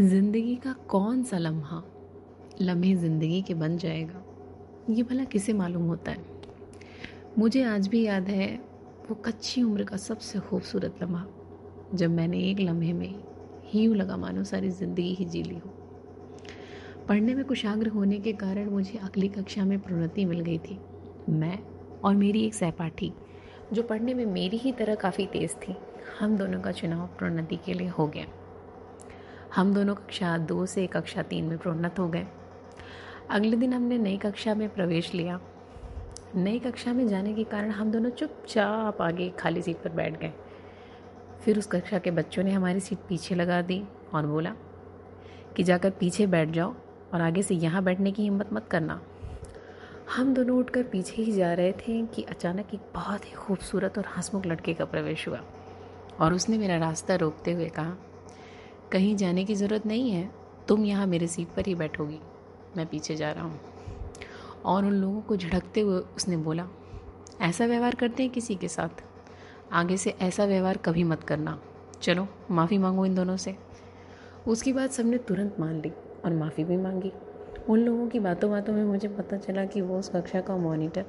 ज़िंदगी का कौन सा लम्हा लम्हे ज़िंदगी के बन जाएगा? ये भला किसे मालूम होता है? मुझे आज भी याद है वो कच्ची उम्र का सबसे खूबसूरत लम्हा, जब मैंने एक लम्हे में ही यूँ लगा मानो सारी ज़िंदगी ही जी ली हो। पढ़ने में कुशाग्र होने के कारण मुझे अगली कक्षा में प्रोन्नति मिल गई थी, मैं और मेरी एक सहपाठी, जो पढ़ने में मेरी ही तरह काफ़ी तेज़ थी। हम दोनों का चुनाव प्रोन्नति के लिए हो गया। हम दोनों कक्षा दो से कक्षा तीन में प्रोन्नत हो गए। अगले दिन हमने नई कक्षा में प्रवेश लिया। नई कक्षा में जाने के कारण हम दोनों चुपचाप आगे खाली सीट पर बैठ गए। फिर उस कक्षा के बच्चों ने हमारी सीट पीछे लगा दी और बोला कि जाकर पीछे बैठ जाओ और आगे से यहाँ बैठने की हिम्मत मत करना। हम दोनों उठकर पीछे ही जा रहे थे कि अचानक एक बहुत ही खूबसूरत और हंसमुख लड़के का प्रवेश हुआ और उसने मेरा रास्ता रोकते हुए कहा कहीं जाने की ज़रूरत नहीं है। तुम यहाँ मेरे सीट पर ही बैठोगी। मैं पीछे जा रहा हूँ। और उन लोगों को झड़कते हुए उसने बोला, ऐसा व्यवहार करते हैं किसी के साथ? आगे से ऐसा व्यवहार कभी मत करना। चलो, माफ़ी मांगो इन दोनों से। उसकी बात सबने तुरंत मान ली और माफ़ी भी मांगी। उन लोगों की बातों बातों में मुझे पता चला कि वो उस कक्षा का मॉनिटर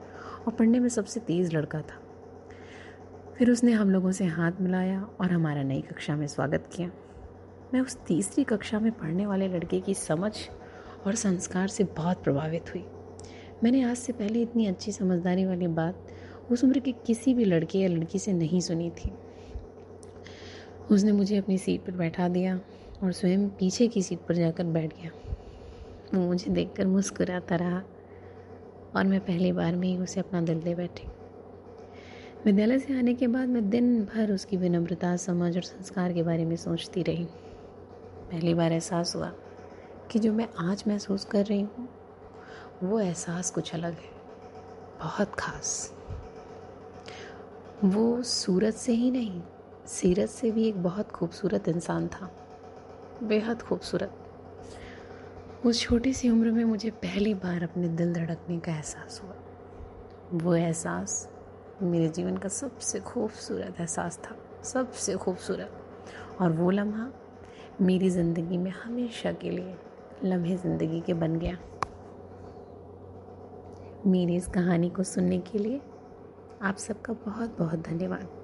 और पढ़ने में सबसे तेज़ लड़का था। फिर उसने हम लोगों से हाथ मिलाया और हमारा नई कक्षा में स्वागत किया। मैं उस तीसरी कक्षा में पढ़ने वाले लड़के की समझ और संस्कार से बहुत प्रभावित हुई। मैंने आज से पहले इतनी अच्छी समझदारी वाली बात उस उम्र के किसी भी लड़के या लड़की से नहीं सुनी थी। उसने मुझे अपनी सीट पर बैठा दिया और स्वयं पीछे की सीट पर जाकर बैठ गया। वो मुझे देखकर मुस्कुराता रहा और मैं पहली बार में ही उसे अपना दिल दे बैठी। विद्यालय से आने के बाद मैं दिन भर उसकी विनम्रता, समझ और संस्कार के बारे में सोचती रही। पहली बार एहसास हुआ कि जो मैं आज महसूस कर रही हूँ, वो एहसास कुछ अलग है, बहुत ख़ास। वो सूरत से ही नहीं, सीरत से भी एक बहुत खूबसूरत इंसान था, बेहद खूबसूरत। उस छोटी सी उम्र में मुझे पहली बार अपने दिल धड़कने का एहसास हुआ। वो एहसास मेरे जीवन का सबसे खूबसूरत एहसास था, सबसे खूबसूरत। और वो लम्हा मेरी ज़िंदगी में हमेशा के लिए लम्हे ज़िंदगी के बन गया। मेरी इस कहानी को सुनने के लिए आप सबका बहुत बहुत धन्यवाद।